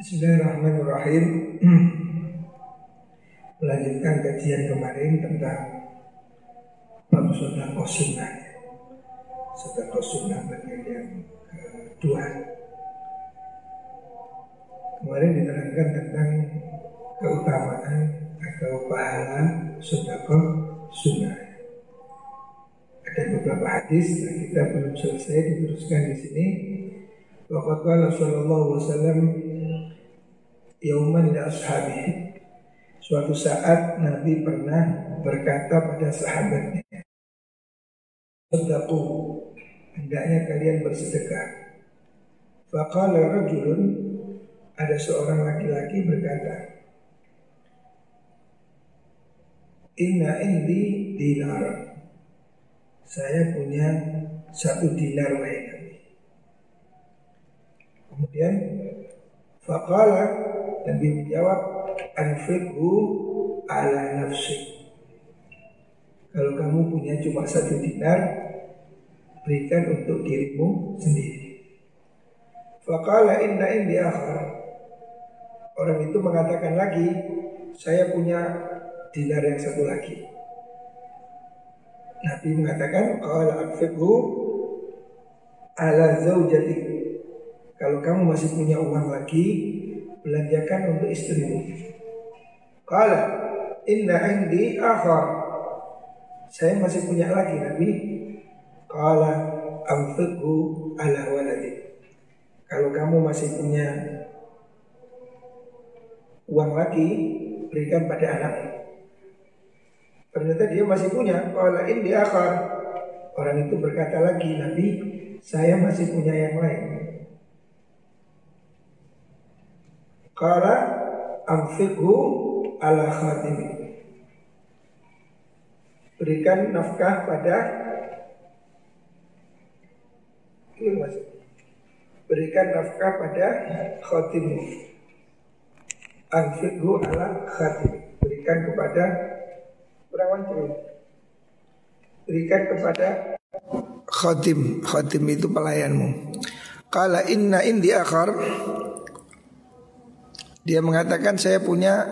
Bismillahirrahmanirrahim. Melanjutkan kajian kemarin tentang Bab Sunnah Sodako Sunnah bagian yang kedua. Kemarin diterangkan tentang keutamaan atau pahala Sunnah Ada beberapa hadis yang kita belum selesai diteruskan di sini. Waqat qala sallallahu alaihi wasallam yauman li ashabi. Suatu saat Nabi pernah berkata pada sahabatnya, "Sedaqu, hendaknya kalian bersedekah." Faqala rajulun ada seorang laki-laki berkata, Inna indi dinar. Saya punya satu dinar wahai Kemudian Faqala Nabi menjawab Anfiqhu ala nafsi. Kalau kamu punya cuma satu dinar Berikan untuk dirimu sendiri. Faqala inna indi akhar. Orang itu mengatakan lagi Saya punya dinar yang satu lagi. Nabi mengatakan Qala anfiqhu ala zawjatik kalau kamu masih punya uang lagi, belanjakan untuk istrimu. Kalau inna indi akhar. Saya masih punya lagi Nabi. Qala anfiqhu ala waladi. Kalau kamu masih punya uang lagi, berikan pada anakmu. Ternyata dia masih punya. Qala indi akhar. Orang itu berkata lagi, Nabi, saya masih punya yang lain. Qala amfikhu ala khatimi. Berikan nafkah pada Berikan nafkah pada khatimu Anfikhu ala khatim Berikan kepada Berapa Berikan kepada Khatim. Khatim itu pelayanmu. Kala inna indi akhar dia mengatakan saya punya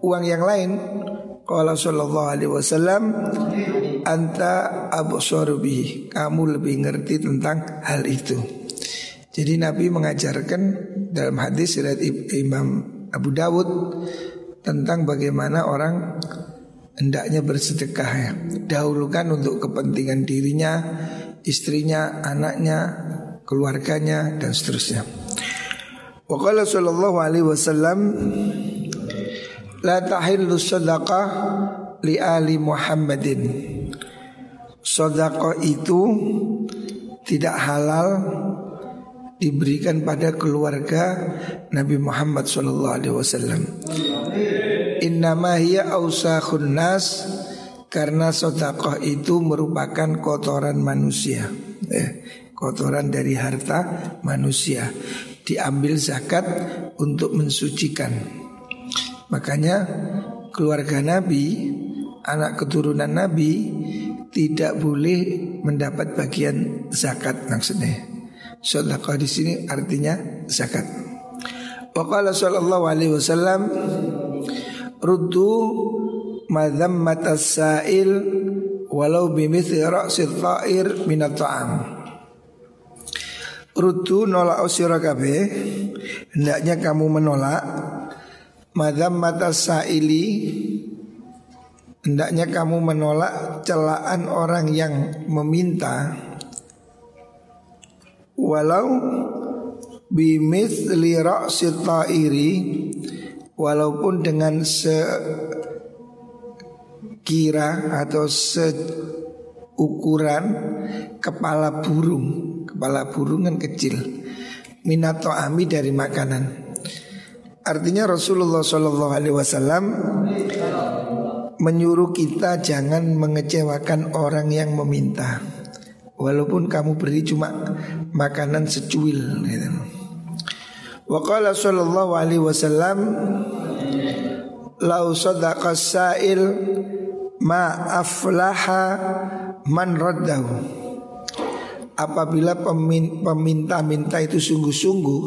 uang yang lain. Qala sallallahu alaihi wasallam anta absaru Kamu lebih ngerti tentang hal itu. Jadi Nabi mengajarkan dalam hadis riwayat Imam Abu Dawud tentang bagaimana orang hendaknya bersedekah ya. Dahulukan untuk kepentingan dirinya, istrinya, anaknya, keluarganya dan seterusnya. Wa qala sallallahu alaihi wasallam la tahillu sadaqah li ali Muhammadin. Sedekah itu tidak halal diberikan pada keluarga Nabi Muhammad sallallahu alaihi wasallam. Innama hiya ausakhun nas karena sedekah itu merupakan kotoran manusia. Eh, kotoran dari harta manusia diambil zakat untuk mensucikan. Makanya keluarga Nabi, anak keturunan Nabi tidak boleh mendapat bagian zakat maksudnya. Sedekah di sini artinya zakat. Waqala sallallahu alaihi wasallam ruddu madhammatas sa'il walau bimithli ra'sil ta'ir ta'am. Rudu nolak usira kabe Hendaknya kamu menolak. Madam mata sa'ili Hendaknya kamu menolak celaan orang yang meminta. Walau Bimith li ra'si ta'iri Walaupun dengan sekira atau seukuran kepala burung kepala burung kan kecil. Minato ami dari makanan. Artinya Rasulullah Shallallahu Alaihi Wasallam menyuruh kita jangan mengecewakan orang yang meminta. Walaupun kamu beri cuma makanan secuil gitu. Waqala sallallahu alaihi wasallam lau sadaqa sa'il ma aflaha man raddahu apabila peminta-minta itu sungguh-sungguh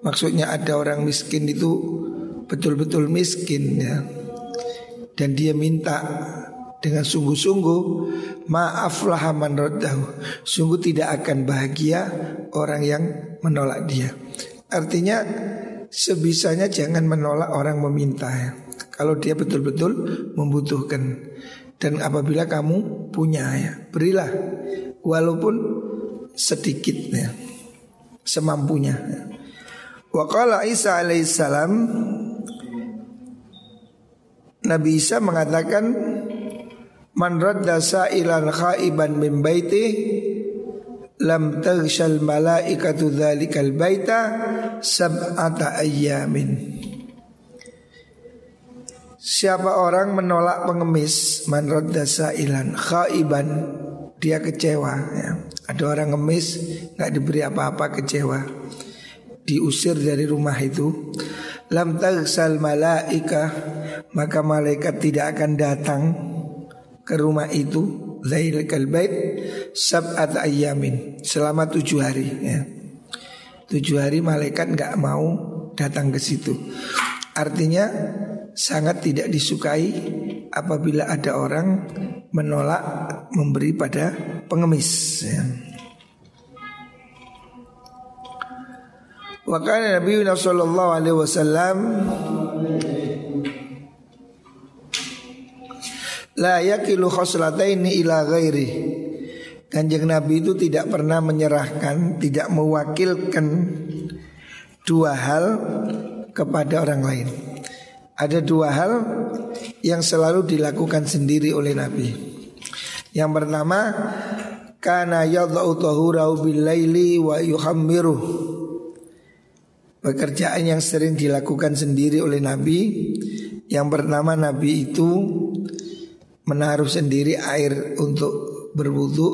Maksudnya ada orang miskin itu betul-betul miskin ya. Dan dia minta dengan sungguh-sungguh maaflah man raddahu. Sungguh tidak akan bahagia orang yang menolak dia. Artinya sebisanya jangan menolak orang meminta ya. Kalau dia betul-betul membutuhkan. Dan apabila kamu punya ya, berilah walaupun sedikit ya, semampunya. Ya. Wa qala Isa alaihissalam Nabi Isa mengatakan Man radda sa'ilan khaiban min baiti lam taghshal malaikatu dzalikal baita sab'ata ayyamin Siapa orang menolak pengemis Man radda sa'ilan khaiban Dia kecewa ya. Ada orang ngemis nggak diberi apa-apa kecewa Diusir dari rumah itu Lam tagsal malaika Maka malaikat tidak akan datang Ke rumah itu Zailikal bait Sab'at ayyamin Selama tujuh hari ya. Tujuh hari malaikat nggak mau datang ke situ Artinya sangat tidak disukai apabila ada orang menolak memberi pada pengemis. Ya. Wakana Nabi Sallallahu Alaihi Wasallam La yakilu khoslataini ila ghairi Kanjeng Nabi itu tidak pernah menyerahkan Tidak mewakilkan Dua hal kepada orang lain ada dua hal yang selalu dilakukan sendiri oleh Nabi. Yang pertama, kana yadha'u tahurahu bil laili wa yuhammiru. Pekerjaan yang sering dilakukan sendiri oleh Nabi Yang pertama Nabi itu Menaruh sendiri air untuk berwudu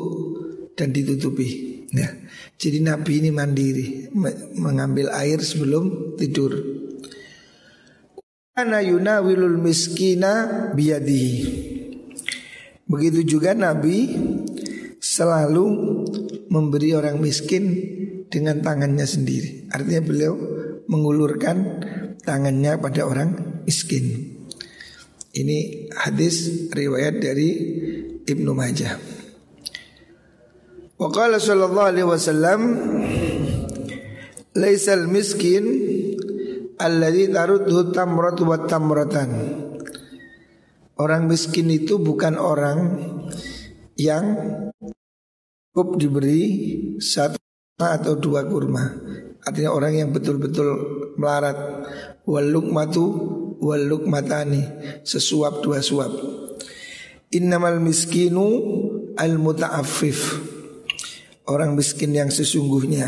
Dan ditutupi ya. Jadi Nabi ini mandiri Mengambil air sebelum tidur Ana yunawilul miskina biyadihi. Begitu juga Nabi selalu memberi orang miskin dengan tangannya sendiri. Artinya beliau mengulurkan tangannya pada orang miskin. Ini hadis riwayat dari Ibnu Majah. Wa qala sallallahu alaihi wasallam laisal miskin Alladhi tarudhu tamratu wa tamratan Orang miskin itu bukan orang yang cukup diberi satu atau dua kurma. Artinya orang yang betul-betul melarat. Waluk matu waluk matani Sesuap dua suap. Innamal miskinu al muta'affif. Orang miskin yang sesungguhnya.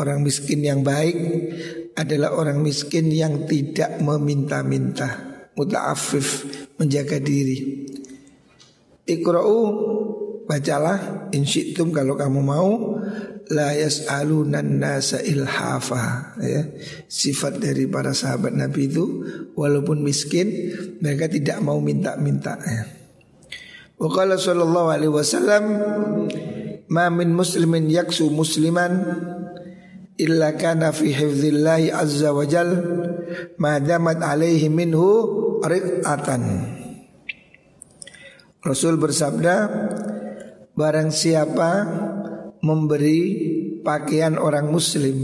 Orang miskin yang baik adalah orang miskin yang tidak meminta-minta, muta'affif, menjaga diri. Iqra'u bacalah insyitum kalau kamu mau la yas'alunan nasa ilhafa ya. Sifat dari para sahabat Nabi itu walaupun miskin mereka tidak mau minta-minta ya. Wa sallallahu alaihi wasallam ma min muslimin yaksu musliman illa kana fi hifdzillahi azza wa jal madamat alaihi minhu riqatan Rasul bersabda barang siapa memberi pakaian orang muslim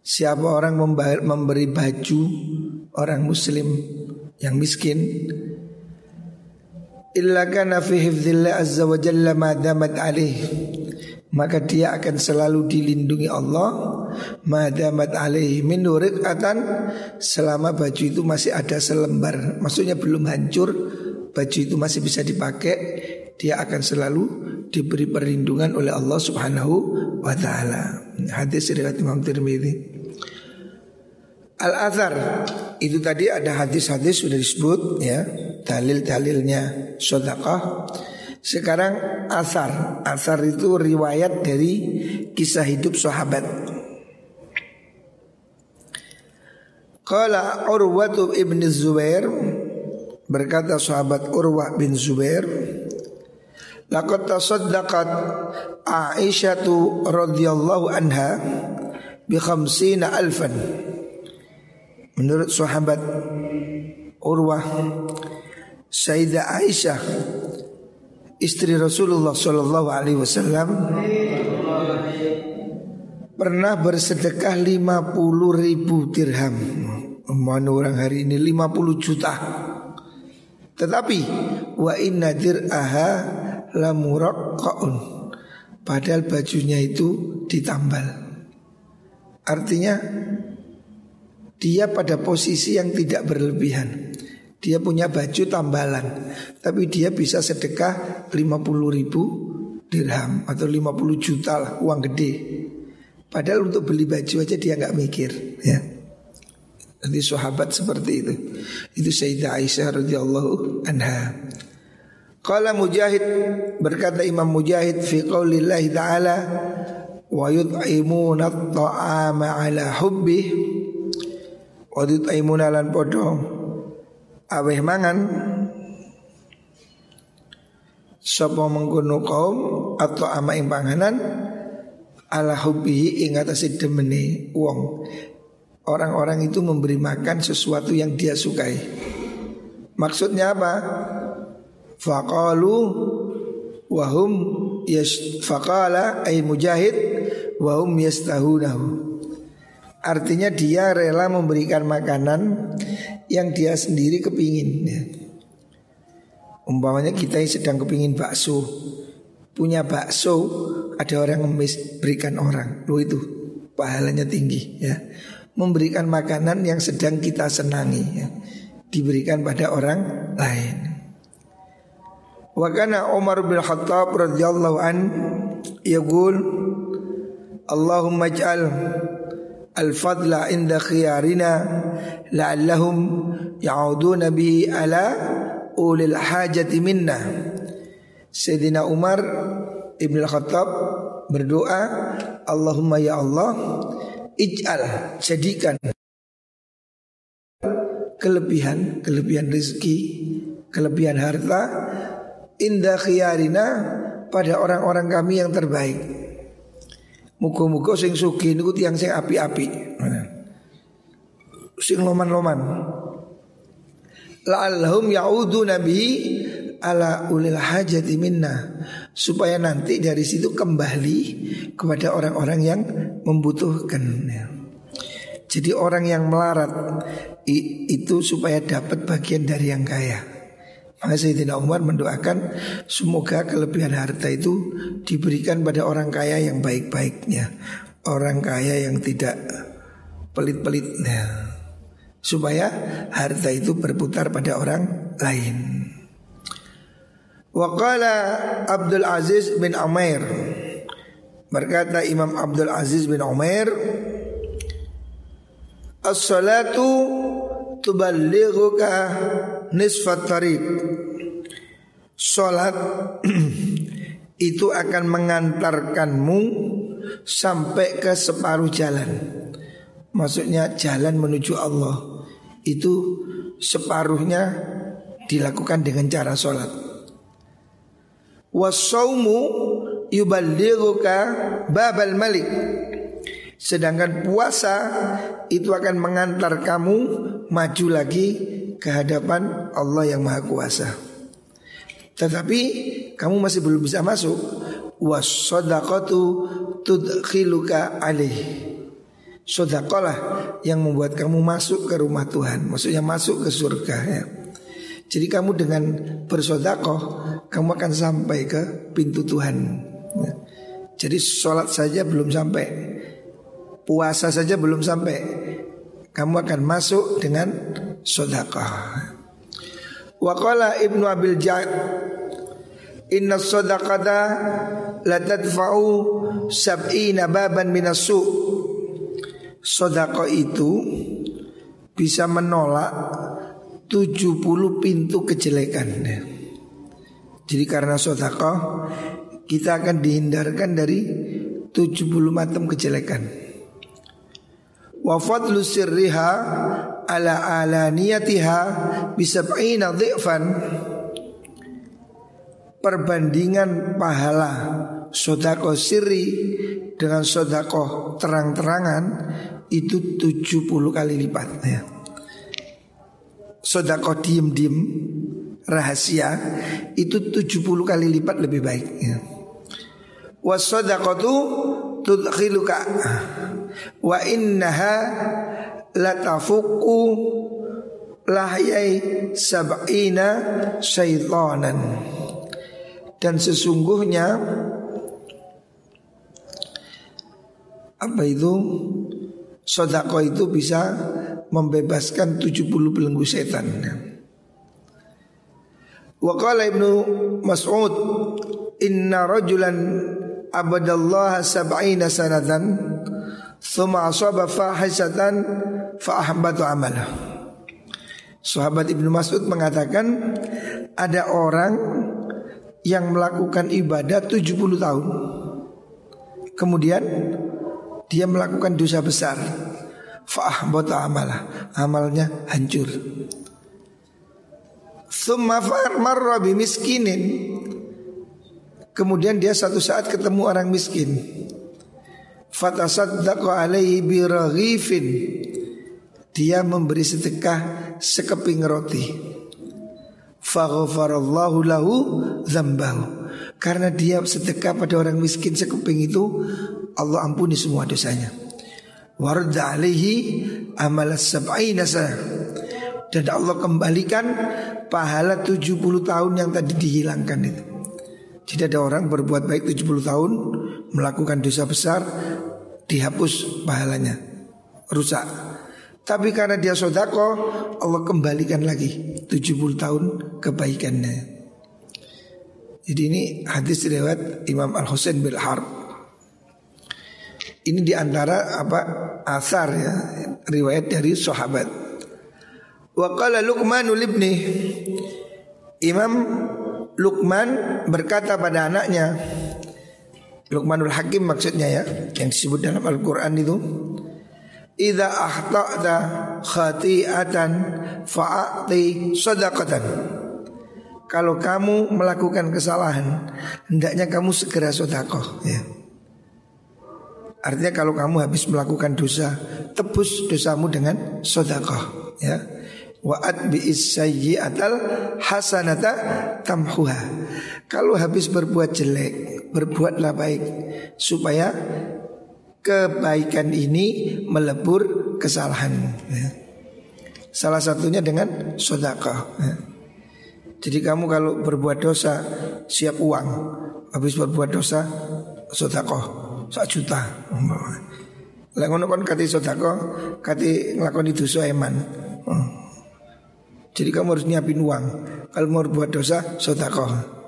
siapa orang memberi baju orang muslim yang miskin illa kana fi hifdzillahi azza wa jalla madamat alaihi maka dia akan selalu dilindungi Allah. Madamat alaihi min atan. Selama baju itu masih ada selembar. Maksudnya belum hancur baju itu masih bisa dipakai. Dia akan selalu diberi perlindungan oleh Allah Subhanahu wa taala. Hadis riwayat Imam Tirmidzi. Al Azhar itu tadi ada hadis-hadis sudah disebut ya. Dalil-dalilnya. Sedekah sekarang asar. Asar itu riwayat dari kisah hidup sahabat. Kala Urwatu ibn Zubair. Berkata sahabat Urwah bin Zubair Laqad tasaddaqat Aisyatu radhiyallahu anha bi khamsina alfan. Menurut sahabat Urwah Sayyidah Aisyah istri Rasulullah Shallallahu Alaihi Wasallam pernah bersedekah 50 ribu dirham. Mana orang hari ini 50 juta. Tetapi wa inna dir'aha lamuraqqaun. Padahal bajunya itu ditambal. Artinya dia pada posisi yang tidak berlebihan. Dia punya baju tambalan Tapi dia bisa sedekah 50 ribu dirham Atau 50 juta lah uang gede. Padahal untuk beli baju aja dia nggak mikir ya. Nanti sahabat seperti itu. Itu Sayyidah Aisyah radhiyallahu anha. Qala Mujahid berkata Imam Mujahid fi qaulillahi ta'ala wa yut'imuna at-ta'ama ala hubbih wa yut'imuna lan podo aweh mangan sapa mengkono kaum atau ama ing panganan ala hubbihi ing atase demene wong. Orang-orang itu memberi makan sesuatu yang dia sukai. Maksudnya apa? Faqalu wahum yas faqala ay mujahid wahum yastahunahu. Artinya dia rela memberikan makanan yang dia sendiri kepingin ya. Umpamanya kita yang sedang kepingin bakso Punya bakso Ada orang ngemis berikan orang Loh itu pahalanya tinggi ya Memberikan makanan yang sedang kita senangi ya. Diberikan pada orang lain Wakana Umar bin Khattab radhiyallahu an yaqul Allahumma ij'al al-fadla inda khiyarina la'allahum ya'uduna bihi ala ulil hajati minna. Sayyidina Umar Ibn Khattab berdoa Allahumma ya Allah ij'al jadikan kelebihan kelebihan rezeki kelebihan harta indah khiyarina pada orang-orang kami yang terbaik Muga-muga sing sugih niku tiyang sing api-api. Sing loman-loman. La'allahum ya'udu nabi ala ulil hajati minna supaya nanti dari situ kembali kepada orang-orang yang membutuhkan. Jadi orang yang melarat itu supaya dapat bagian dari yang kaya. Sayyidina Umar mendoakan semoga kelebihan harta itu diberikan pada orang kaya yang baik-baiknya, orang kaya yang tidak pelit-pelitnya, supaya harta itu berputar pada orang lain. Waqala Abdul Aziz bin Umair Berkata Imam Abdul Aziz bin Umair As-salatu tuballighuka nisfat tariq. Salat itu akan mengantarkanmu sampai ke separuh jalan. Maksudnya jalan menuju Allah itu separuhnya dilakukan dengan cara sholat. Wasaumu yuballighuka babal malik. Sedangkan puasa itu akan mengantar kamu maju lagi ke hadapan Allah yang Maha Kuasa. Tetapi kamu masih belum bisa masuk. Wasodakatu tudkhiluka alih. Sodakolah yang membuat kamu masuk ke rumah Tuhan. Maksudnya masuk ke surga ya. Jadi kamu dengan bersodakoh kamu akan sampai ke pintu Tuhan. Ya. Jadi sholat saja belum sampai, puasa saja belum sampai, kamu akan masuk dengan sodakah. Waqala Ibnu Abil Ja'ad Inna sodakata la tadfa'u sab'ina baban minasu Sodakah itu bisa menolak 70 pintu kejelekan. Jadi karena sodakah kita akan dihindarkan dari 70 macam kejelekan wa fadlu sirriha ala alaniyatiha bisab'ina dhi'fan perbandingan pahala sodako siri dengan sodakoh terang-terangan itu 70 kali lipat ya. Sodakoh diem-diem rahasia itu 70 kali lipat lebih baik ya. Wasodaqatu tudkhiluka wa innaha latafuku lahyai sab'ina syaitanan dan sesungguhnya apa itu? Sodako itu bisa membebaskan 70 belenggu setan. Wa qala Ibnu Mas'ud inna rajulan abadallaha sab'ina sanatan thumma asaba fahisatan fa ahbatu amalah. Sahabat Ibnu Mas'ud mengatakan ada orang yang melakukan ibadah 70 tahun. Kemudian dia melakukan dosa besar. Fa'ahbata amalah. Amalnya hancur. Thumma marra miskinin. Kemudian dia satu saat ketemu orang miskin. Fatasaddaqa alaihi biraghifin. Dia memberi sedekah sekeping roti faghfarallahu lahu dzambahu. Karena dia sedekah pada orang miskin sekeping itu Allah ampuni semua dosanya. Warda alaihi amal sab'ina Dan Allah kembalikan pahala 70 tahun yang tadi dihilangkan itu. Jadi ada orang berbuat baik 70 tahun Melakukan dosa besar Dihapus pahalanya. Rusak. Tapi karena dia sodako Allah kembalikan lagi 70 tahun kebaikannya. Jadi ini hadis riwayat Imam Al Husain bin Harb. Ini di antara apa asar ya riwayat dari sahabat. Wa qala Luqman libni Imam Luqman berkata pada anaknya Luqmanul Hakim maksudnya ya yang disebut dalam Al-Qur'an itu Idza akhta'ta khati'atan fa'ati sadaqatan. Kalau kamu melakukan kesalahan, hendaknya kamu segera sodakoh ya. Artinya kalau kamu habis melakukan dosa, tebus dosamu dengan sodakoh ya. Wa'at bi'is sayyi'atal hasanata tamhuha Kalau habis berbuat jelek Berbuatlah baik Supaya kebaikan ini melebur kesalahan. Ya. Salah satunya dengan sodakah. Ya. Jadi kamu kalau berbuat dosa siap uang, habis berbuat dosa sodakoh sak juta. Lah kon kati sodako, kati nglakoni dosa eman. Hmm. Jadi kamu harus nyiapin uang. Kalau mau berbuat dosa, sodakoh.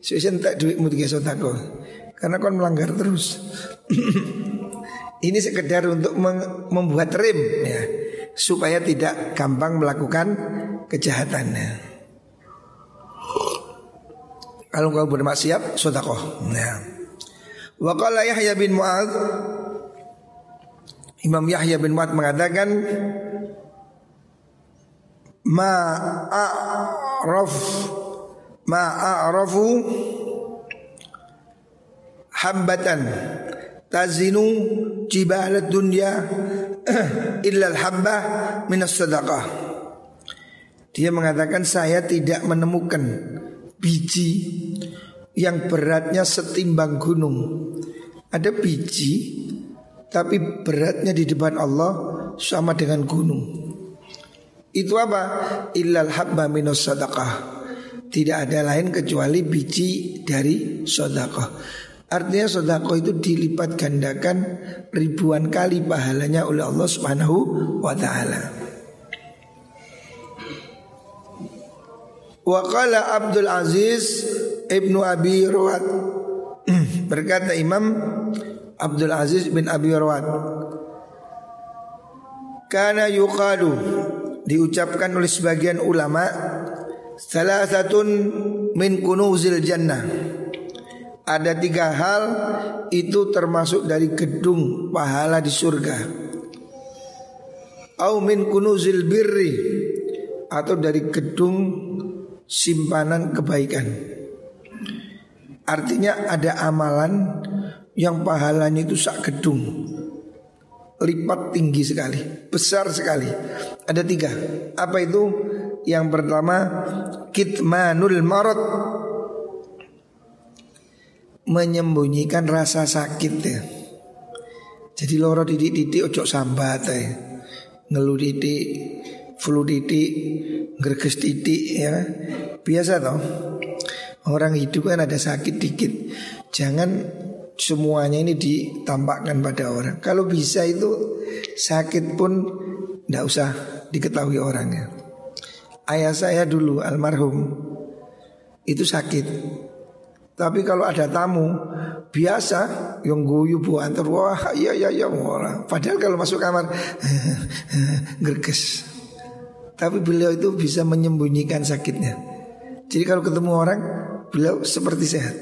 Sesuai tak duitmu tiga sodakoh. Karena kon melanggar terus. Ini sekedar untuk membuat rem ya supaya tidak gampang melakukan kejahatannya. Kalau kau bermaksiat, sodakoh. Ya. Wakala Yahya bin Mu'ad Imam Yahya bin Mu'ad mengatakan Ma'a'raf Ma'a'rafu Hambatan Tazinu jibalat dunya illa al-habbah minas sadaqah. Dia mengatakan saya tidak menemukan biji yang beratnya setimbang gunung. Ada biji tapi beratnya di depan Allah sama dengan gunung. Itu apa? Illal habba minas sadaqah. Tidak ada lain kecuali biji dari sedekah. Artinya sodako itu dilipat gandakan ribuan kali pahalanya oleh Allah Subhanahu wa taala. Wa qala Abdul Aziz Ibnu Abi Rawat berkata Imam Abdul Aziz bin Abi Rawat Karena yuqalu diucapkan oleh sebagian ulama salah satu min kunuzil jannah ada tiga hal itu termasuk dari gedung pahala di surga. Au min kunuzil birri atau dari gedung simpanan kebaikan. Artinya ada amalan yang pahalanya itu sak gedung lipat tinggi sekali, besar sekali. Ada tiga. Apa itu? Yang pertama kitmanul marot menyembunyikan rasa sakit ya. Jadi loro didik-didik ojo sambat ya. Ngeluh didik, flu didik, greges didik ya. Biasa toh. Orang hidup kan ada sakit dikit. Jangan semuanya ini ditampakkan pada orang. Kalau bisa itu sakit pun tidak usah diketahui orangnya. Ayah saya dulu almarhum itu sakit tapi kalau ada tamu biasa yang guyu bu antar wah iya iya iya orang. Padahal kalau masuk kamar gerges. Tapi beliau itu bisa menyembunyikan sakitnya. Jadi kalau ketemu orang beliau seperti sehat.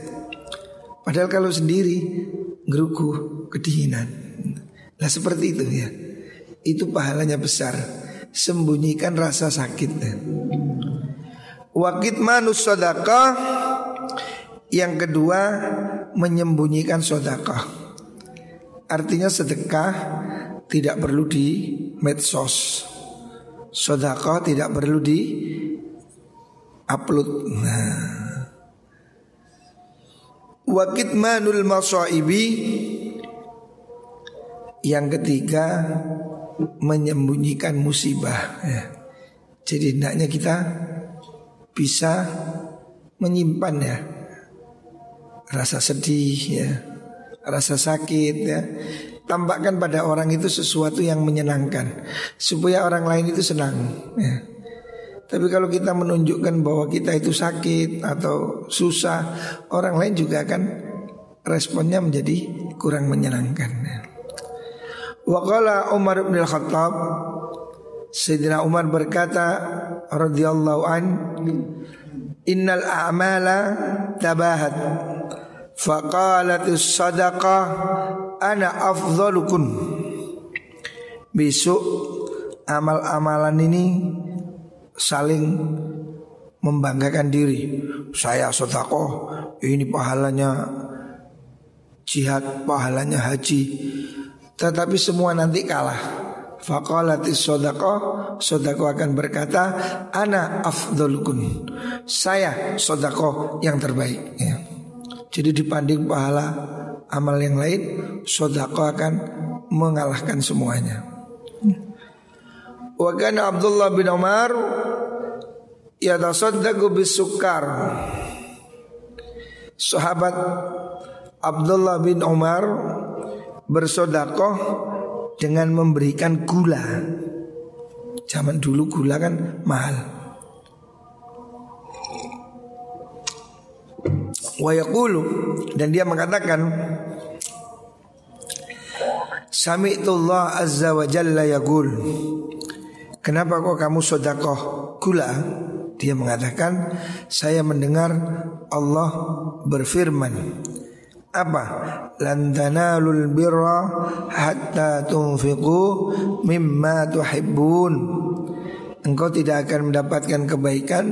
Padahal kalau sendiri gerugu kedinginan. Nah seperti itu ya. Itu pahalanya besar. Sembunyikan rasa sakitnya. Wakit manus sodakah? Yang kedua menyembunyikan sodakah. Artinya sedekah tidak perlu di medsos. Sodakah tidak perlu di upload. Nah. Wakit manul masaibi Yang ketiga menyembunyikan musibah ya. Jadi hendaknya kita bisa menyimpan ya rasa sedih ya, rasa sakit ya. Tampakkan pada orang itu sesuatu yang menyenangkan supaya orang lain itu senang ya. Tapi kalau kita menunjukkan bahwa kita itu sakit atau susah, orang lain juga akan responnya menjadi kurang menyenangkan. Ya. Waqala Umar bin Al-Khattab Sayyidina Umar berkata radhiyallahu an Innal a'mala tabahat Faqalatis sadaqah ana afdhalukun Besok amal-amalan ini saling membanggakan diri. Saya sodakoh ini pahalanya jihad, pahalanya haji Tetapi semua nanti kalah Faqalatis sodakoh Sodakoh akan berkata Ana afdolukun Saya sodakoh yang terbaik ya. Jadi dibanding pahala amal yang lain, sodako akan mengalahkan semuanya. Wa kana Abdullah bin Umar yatasaddaqu bisukar. Sahabat Abdullah bin Umar bersodakoh dengan memberikan gula. Zaman dulu gula kan mahal. Wa yaqulu dan dia mengatakan Sami'tullah azza wa jalla yaqul Kenapa kok kamu sodakoh gula? Dia mengatakan Saya mendengar Allah berfirman Apa? Lan tanalul birra hatta tunfiqu mimma tuhibbun Engkau tidak akan mendapatkan kebaikan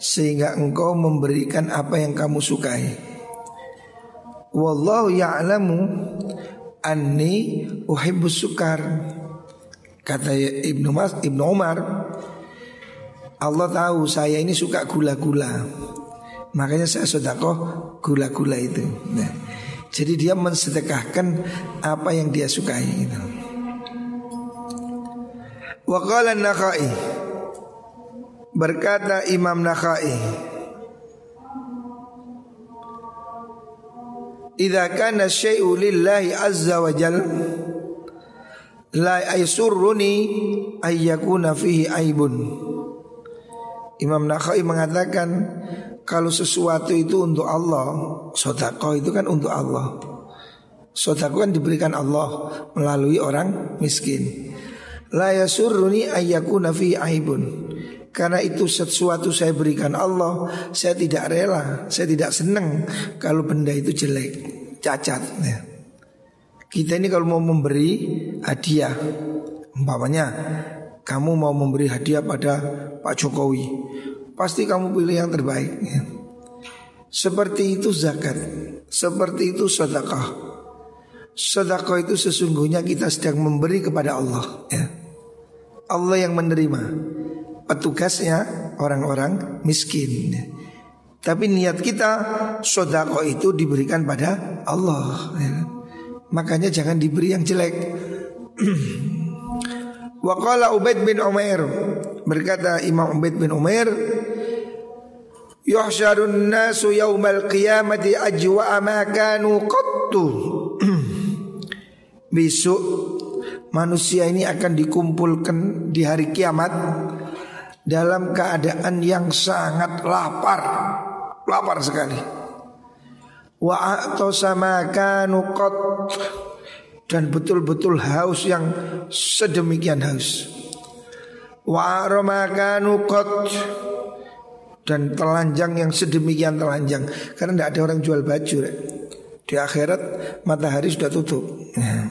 sehingga engkau memberikan apa yang kamu sukai. Wallahu ya'lamu anni uhibbus sukar. Kata Ibnu Mas Ibnu Umar, Allah tahu saya ini suka gula-gula. Makanya saya sedekah gula-gula itu. Nah, jadi dia mensedekahkan apa yang dia sukai itu. Wa qala an-Nakhai Berkata Imam Nakhai Idza kana syai'u lillahi azza wa jal la aysurruni ayyakuna fihi aibun Imam Nakhai mengatakan kalau sesuatu itu untuk Allah, sodako itu kan untuk Allah. Sodako kan diberikan Allah melalui orang miskin. La yasurruni ayyakuna fihi aibun. Karena itu sesuatu saya berikan Allah Saya tidak rela Saya tidak senang Kalau benda itu jelek Cacat ya. Kita ini kalau mau memberi hadiah Umpamanya Kamu mau memberi hadiah pada Pak Jokowi Pasti kamu pilih yang terbaik. Seperti itu zakat Seperti itu sedekah Sedekah itu sesungguhnya kita sedang memberi kepada Allah ya. Allah yang menerima Petugasnya orang-orang miskin. Tapi niat kita Sodako itu diberikan pada Allah ya. Makanya jangan diberi yang jelek Waqala Ubaid bin Umair Berkata Imam Ubaid bin Umair Yuhsyarun nasu yaumal qiyamati ajwa ma kanu qattu Besok manusia ini akan dikumpulkan di hari kiamat dalam keadaan yang sangat lapar, lapar sekali. Wa sama kanu dan betul-betul haus yang sedemikian haus. Wa kanu dan telanjang yang sedemikian telanjang karena tidak ada orang jual baju. Rek. Di akhirat matahari sudah tutup. Ya.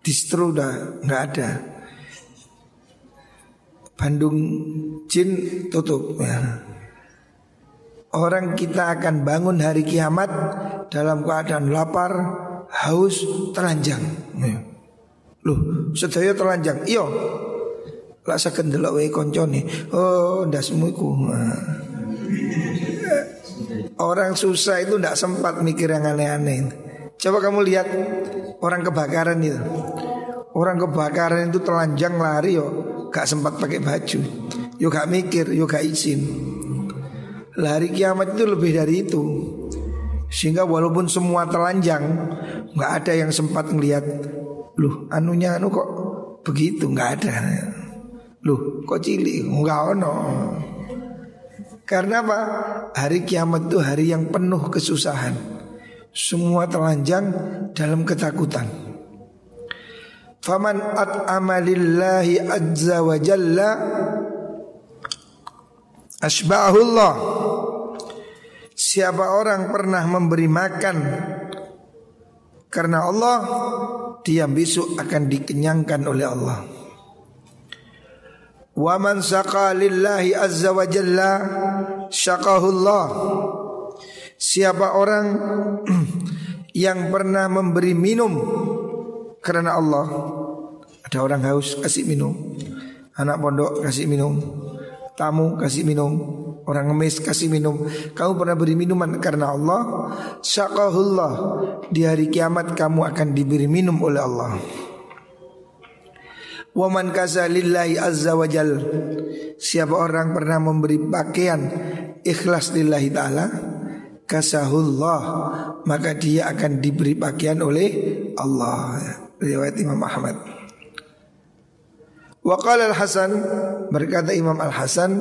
Distro udah nggak ada. Bandung jin tutup. Ya. Orang kita akan bangun hari kiamat dalam keadaan lapar, haus, telanjang. Ya. Loh, sedaya telanjang. Iyo. Lah sakit delok wae koncone. Oh, ndasmu iku. Orang susah itu tidak sempat mikir yang aneh-aneh. Coba kamu lihat orang kebakaran itu. Orang kebakaran itu telanjang lari yo, gak sempat pakai baju. Yo gak mikir, yo gak izin. Lari kiamat itu lebih dari itu. Sehingga walaupun semua telanjang, nggak ada yang sempat ngelihat, loh anunya anu kok begitu nggak ada. Loh kok cilik nggak ono. Karena apa? Hari kiamat itu hari yang penuh kesusahan. Semua telanjang dalam ketakutan. Faman at'ama lillahi azza wa jalla asbahullah. Siapa orang pernah memberi makan karena Allah, dia besok akan dikenyangkan oleh Allah. Wa man saqa lillahi azza wa jalla. Siapa orang yang pernah memberi minum karena Allah. Ada orang haus kasih minum. Anak pondok kasih minum. Tamu kasih minum. Orang ngemis kasih minum. Kamu pernah beri minuman karena Allah. Syaqahullah. Di hari kiamat kamu akan diberi minum oleh Allah. Waman kaza lillahi azza wa jal. Siapa orang pernah memberi pakaian ikhlas lillahi ta'ala Kasahullah Maka dia akan diberi pakaian oleh Allah. Riwayat Imam Ahmad. Waqala al-Hasan Berkata Imam al-Hasan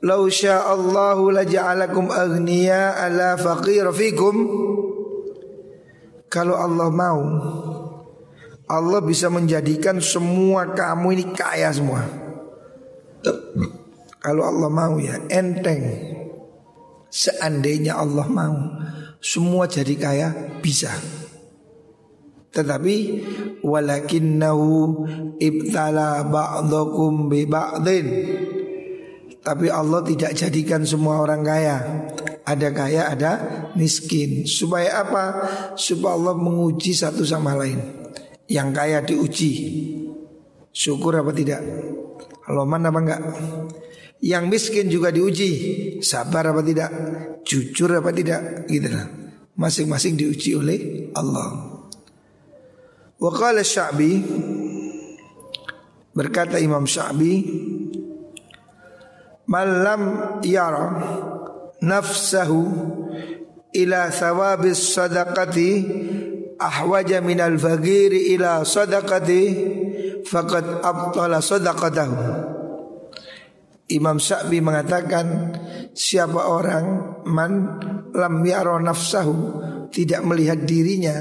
Lau sya'allahu laja'alakum agniya ala faqir fikum. Kalau Allah mau Allah bisa menjadikan semua kamu ini kaya semua. Kalau Allah mau ya enteng. Seandainya Allah mau semua jadi kaya bisa. Tetapi walakinnahu ibtala ba'dakum bi ba'din. Tapi Allah tidak jadikan semua orang kaya. Ada kaya, ada miskin. Supaya apa? Supaya Allah menguji satu sama lain. Yang kaya diuji. Syukur apa tidak? Loman apa enggak? Yang miskin juga diuji. Sabar apa tidak? Jujur apa tidak? Gitu lah. Masing-masing diuji oleh Allah. Waqala Sya'bi Berkata Imam Sya'bi Malam yara Nafsahu Ila thawabis sadaqati ahwaja minal fagiri ila sadaqati faqad abtala sadaqatahu Imam Sa'bi mengatakan siapa orang man lam yara nafsahu tidak melihat dirinya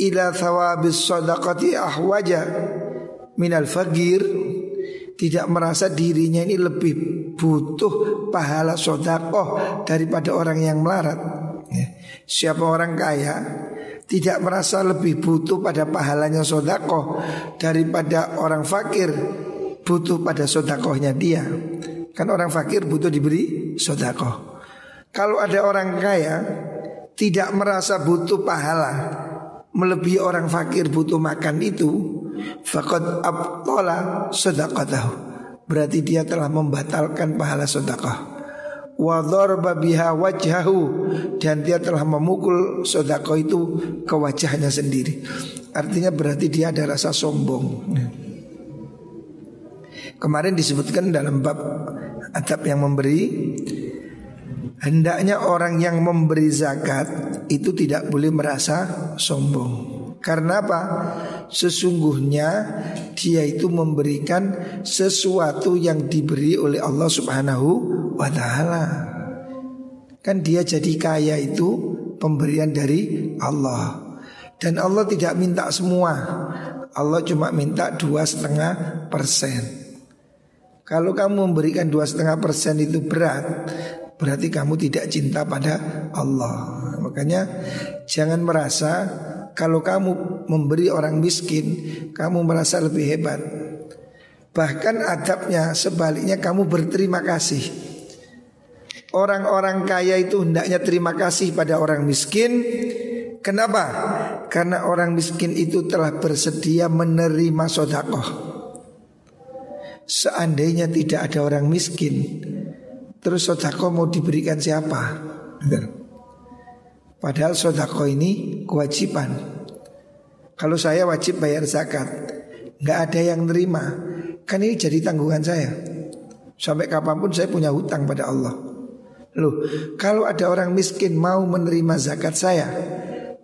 ila thawabis sadaqati ahwaja minal fagir tidak merasa dirinya ini lebih butuh pahala sodakoh daripada orang yang melarat. Ya. Siapa orang kaya tidak merasa lebih butuh pada pahalanya sodako daripada orang fakir butuh pada sodakohnya dia. Kan orang fakir butuh diberi sodako. Kalau ada orang kaya tidak merasa butuh pahala melebihi orang fakir butuh makan itu faqad abtala sedaqatahu berarti dia telah membatalkan pahala sedekah wa dharba biha wajhahu dan dia telah memukul sedekah itu ke wajahnya sendiri artinya berarti dia ada rasa sombong kemarin disebutkan dalam bab adab yang memberi Hendaknya orang yang memberi zakat itu tidak boleh merasa sombong. Karena apa? Sesungguhnya dia itu memberikan sesuatu yang diberi oleh Allah Subhanahu wa taala. Kan dia jadi kaya itu pemberian dari Allah. Dan Allah tidak minta semua. Allah cuma minta dua setengah persen. Kalau kamu memberikan dua setengah persen itu berat, berarti kamu tidak cinta pada Allah. Makanya jangan merasa kalau kamu memberi orang miskin, kamu merasa lebih hebat. Bahkan adabnya sebaliknya kamu berterima kasih. Orang-orang kaya itu hendaknya terima kasih pada orang miskin. Kenapa? Karena orang miskin itu telah bersedia menerima sodakoh. Seandainya tidak ada orang miskin, Terus sodako mau diberikan siapa? Padahal sodako ini kewajiban. Kalau saya wajib bayar zakat, nggak ada yang nerima, kan ini jadi tanggungan saya. Sampai kapan pun saya punya hutang pada Allah. Loh, kalau ada orang miskin mau menerima zakat saya,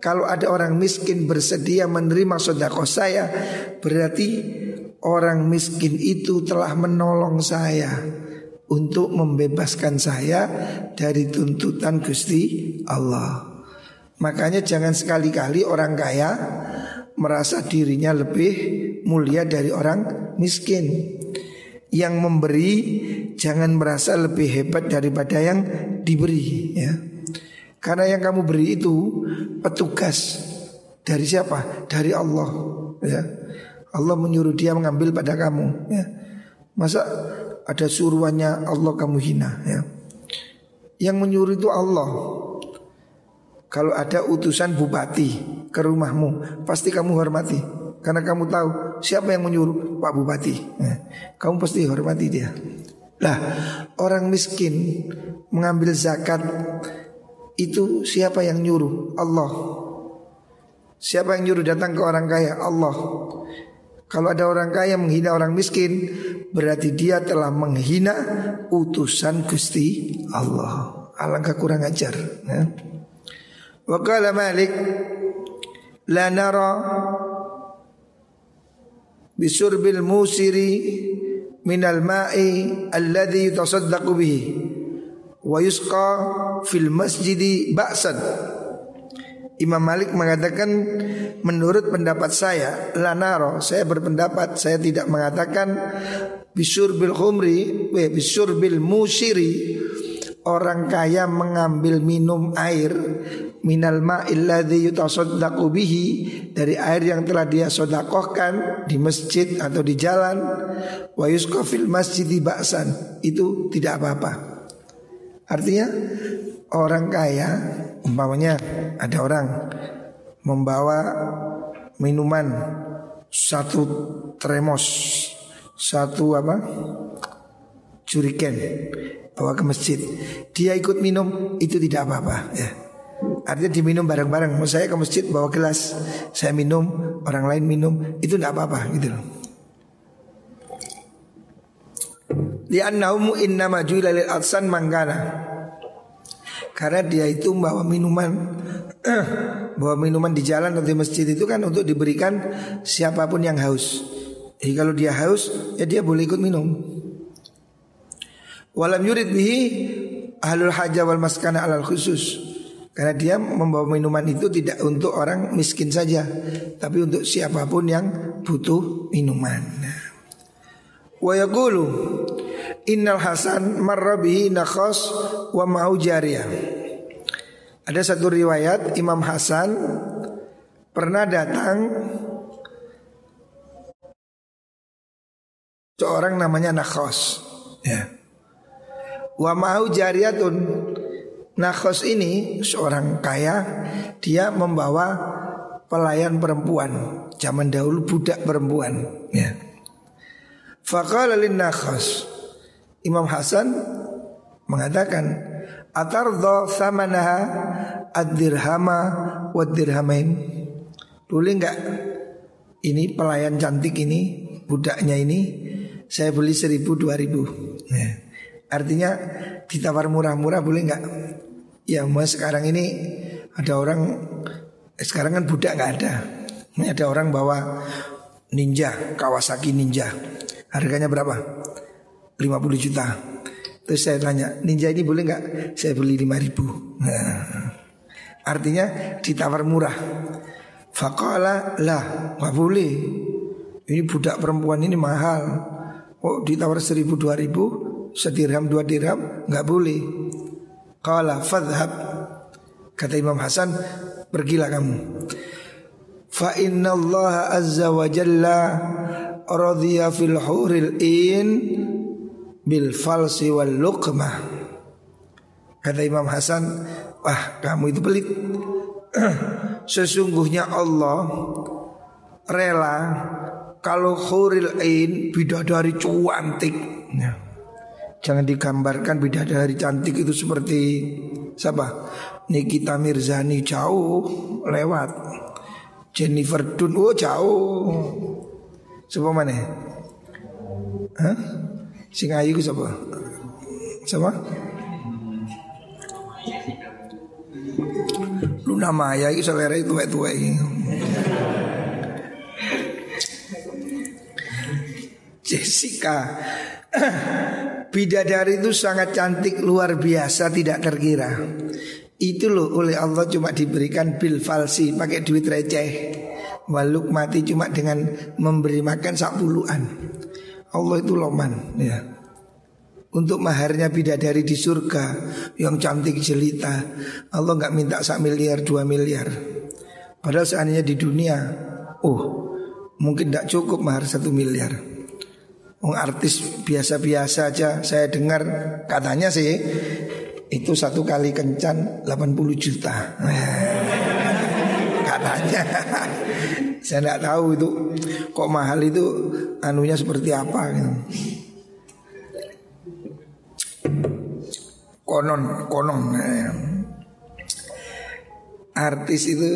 kalau ada orang miskin bersedia menerima sodako saya, berarti orang miskin itu telah menolong saya untuk membebaskan saya dari tuntutan Gusti Allah. Makanya jangan sekali-kali orang kaya merasa dirinya lebih mulia dari orang miskin. Yang memberi jangan merasa lebih hebat daripada yang diberi ya. Karena yang kamu beri itu petugas dari siapa? Dari Allah ya. Allah menyuruh dia mengambil pada kamu ya. Masa ada suruhannya Allah kamu hina ya. Yang menyuruh itu Allah. Kalau ada utusan bupati ke rumahmu, pasti kamu hormati. Karena kamu tahu siapa yang menyuruh Pak Bupati. Ya. Kamu pasti hormati dia. Lah, orang miskin mengambil zakat itu siapa yang nyuruh? Allah. Siapa yang nyuruh datang ke orang kaya? Allah. Kalau ada orang kaya menghina orang miskin Berarti dia telah menghina utusan Gusti Allah Alangkah kurang ajar ya. Wakala Malik La nara Bisurbil musiri Minal ma'i Alladhi yutasaddaqu bihi Wa yusqa fil masjidi ba'san. Imam Malik mengatakan menurut pendapat saya lanaro saya berpendapat saya tidak mengatakan bisur bil khumri bisur bil musiri orang kaya mengambil minum air minal dari air yang telah dia sodakohkan di masjid atau di jalan wa yusqa masjid ba'san. Itu tidak apa-apa. Artinya orang kaya umpamanya ada orang membawa minuman satu tremos satu apa? Juriken bawa ke masjid. Dia ikut minum itu tidak apa-apa ya. Artinya diminum bareng-bareng. Mau saya ke masjid bawa gelas. Saya minum orang lain minum itu tidak apa-apa gitu loh. Li'annahu innama ju'ila lil atsan mangkana. Karena dia itu bawa minuman. Bawa minuman di jalan atau di masjid itu kan untuk diberikan siapa pun yang haus. Jadi kalau dia haus ya dia boleh ikut minum Walam yurid bihi ahlul hajah wal maskana alal khusus karena dia membawa minuman itu tidak untuk orang miskin saja Tapi untuk siapa pun yang butuh minuman Wa yaqulu Innal Hasan marrabihi nakhos wa ma'u. Ada satu riwayat Imam Hasan pernah datang seorang namanya Nakhos ya. Wa ma'u jariyatun. Nakhos ini seorang kaya dia membawa pelayan perempuan. Zaman dahulu budak perempuan ya. Faqala lin nakhos Imam Hasan mengatakan atardha samanaha ad-dirhama wad-dirhamain? Boleh enggak? Ini pelayan cantik ini budaknya ini saya beli seribu dua ribu. Ya. Artinya ditawar murah-murah boleh enggak Ya mas sekarang ini ada orang sekarang kan budak nggak ada. Ini ada orang bawa Ninja, Kawasaki Ninja. Harganya berapa? 50 juta. Terus saya tanya, Ninja ini boleh nggak? Saya beli 5 ribu. Nah, artinya ditawar murah. Fakala lah, nggak boleh. Ini budak perempuan ini mahal. Oh ditawar seribu dua ribu, sedirham dua dirham, nggak boleh. Qala fadhhab. Kata Imam Hasan Pergilah kamu. Fa inna Allah azza wa jalla Radhiya fil huril in Bil falsi wal luqmah. Kata Imam Hasan Wah kamu itu pelit. Sesungguhnya Allah Rela Kalau huril in Bidadari cuantik. Ya. Jangan digambarkan bidadari cantik itu seperti siapa? Nikita Mirzani jauh lewat. Jennifer Dun oh jauh. Siapa mana? Hah? Sing ayu siapa? Siapa? Luna Maya itu selera itu itu Jessica Bidadari itu sangat cantik luar biasa tidak terkira. Itu loh oleh Allah cuma diberikan bil falsi pakai duit receh. Waluk mati cuma dengan memberi makan sak puluhan. Allah itu loman ya. Untuk maharnya bidadari di surga yang cantik jelita Allah nggak minta sak miliar dua miliar. Padahal seandainya di dunia Oh mungkin tidak cukup mahar satu miliar Wong artis biasa-biasa aja saya dengar katanya sih itu satu kali kencan 80 juta. katanya. saya tidak tahu itu kok mahal itu anunya seperti apa gitu. Konon, konon. Artis itu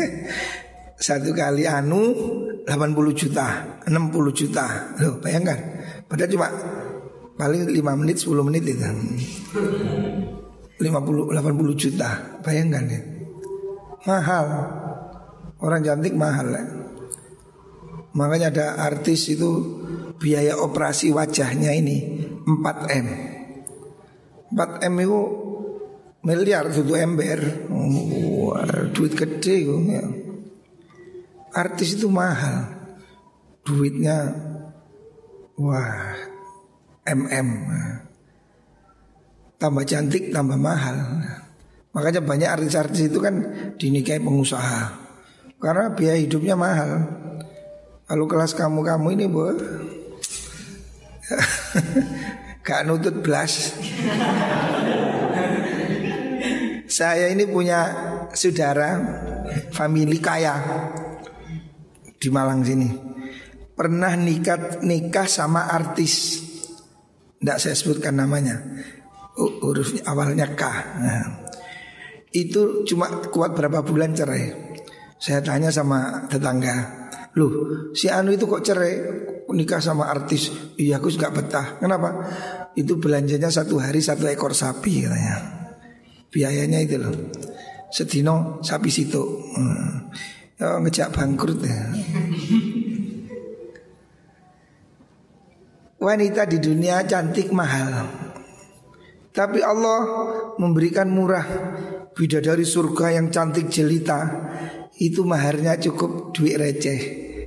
satu kali anu 80 juta, 60 juta. Loh, bayangkan. Padahal cuma paling 5 menit, 10 menit itu. 50 80 juta. Bayangkan ya. Mahal. Orang cantik mahal ya. Makanya ada artis itu biaya operasi wajahnya ini 4M. 4M itu miliar itu ember. Wah, duit gede itu ya artis itu mahal. Duitnya Wah MM Tambah cantik tambah mahal. Makanya banyak artis-artis itu kan dinikahi pengusaha. Karena biaya hidupnya mahal. Kalau kelas kamu-kamu ini bu Gak nutut belas Saya ini punya saudara Famili kaya di Malang sini. Pernah nikah nikah sama artis. Tidak saya sebutkan namanya. Huruf awalnya K. Nah, itu cuma kuat berapa bulan cerai. Saya tanya sama tetangga loh si Anu itu kok cerai? Nikah sama artis? Iya aku nggak betah. Kenapa? Itu belanjanya satu hari satu ekor sapi katanya. Biayanya itu loh. Sedino sapi situ. Hmm. Oh, ngejak bangkrut ya. Wanita di dunia cantik mahal. Tapi Allah memberikan murah bidadari surga yang cantik jelita. Itu maharnya cukup duit receh.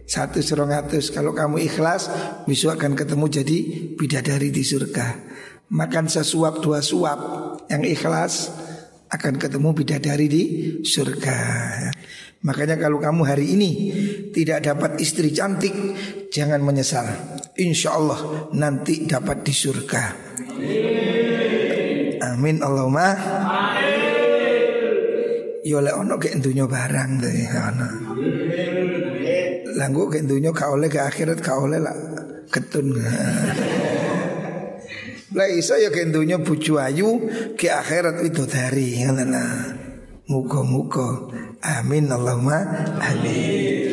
Satu serongatus kalau kamu ikhlas besok akan ketemu jadi bidadari di surga. Makan sesuap dua suap. Yang ikhlas akan ketemu bidadari di surga Makanya kalau kamu hari ini tidak dapat istri cantik, jangan menyesal. Insya Allah nanti dapat di surga. Amin Allahumma. Yo lek ono ke barang deh ono. Langgo ke dunya ka oleh ke akhirat ka oleh lah ketun. Lah iso ya ke dunya bojo ayu ke akhirat itu dari ngono lah. Muga-muga. Amin Allahumma amin.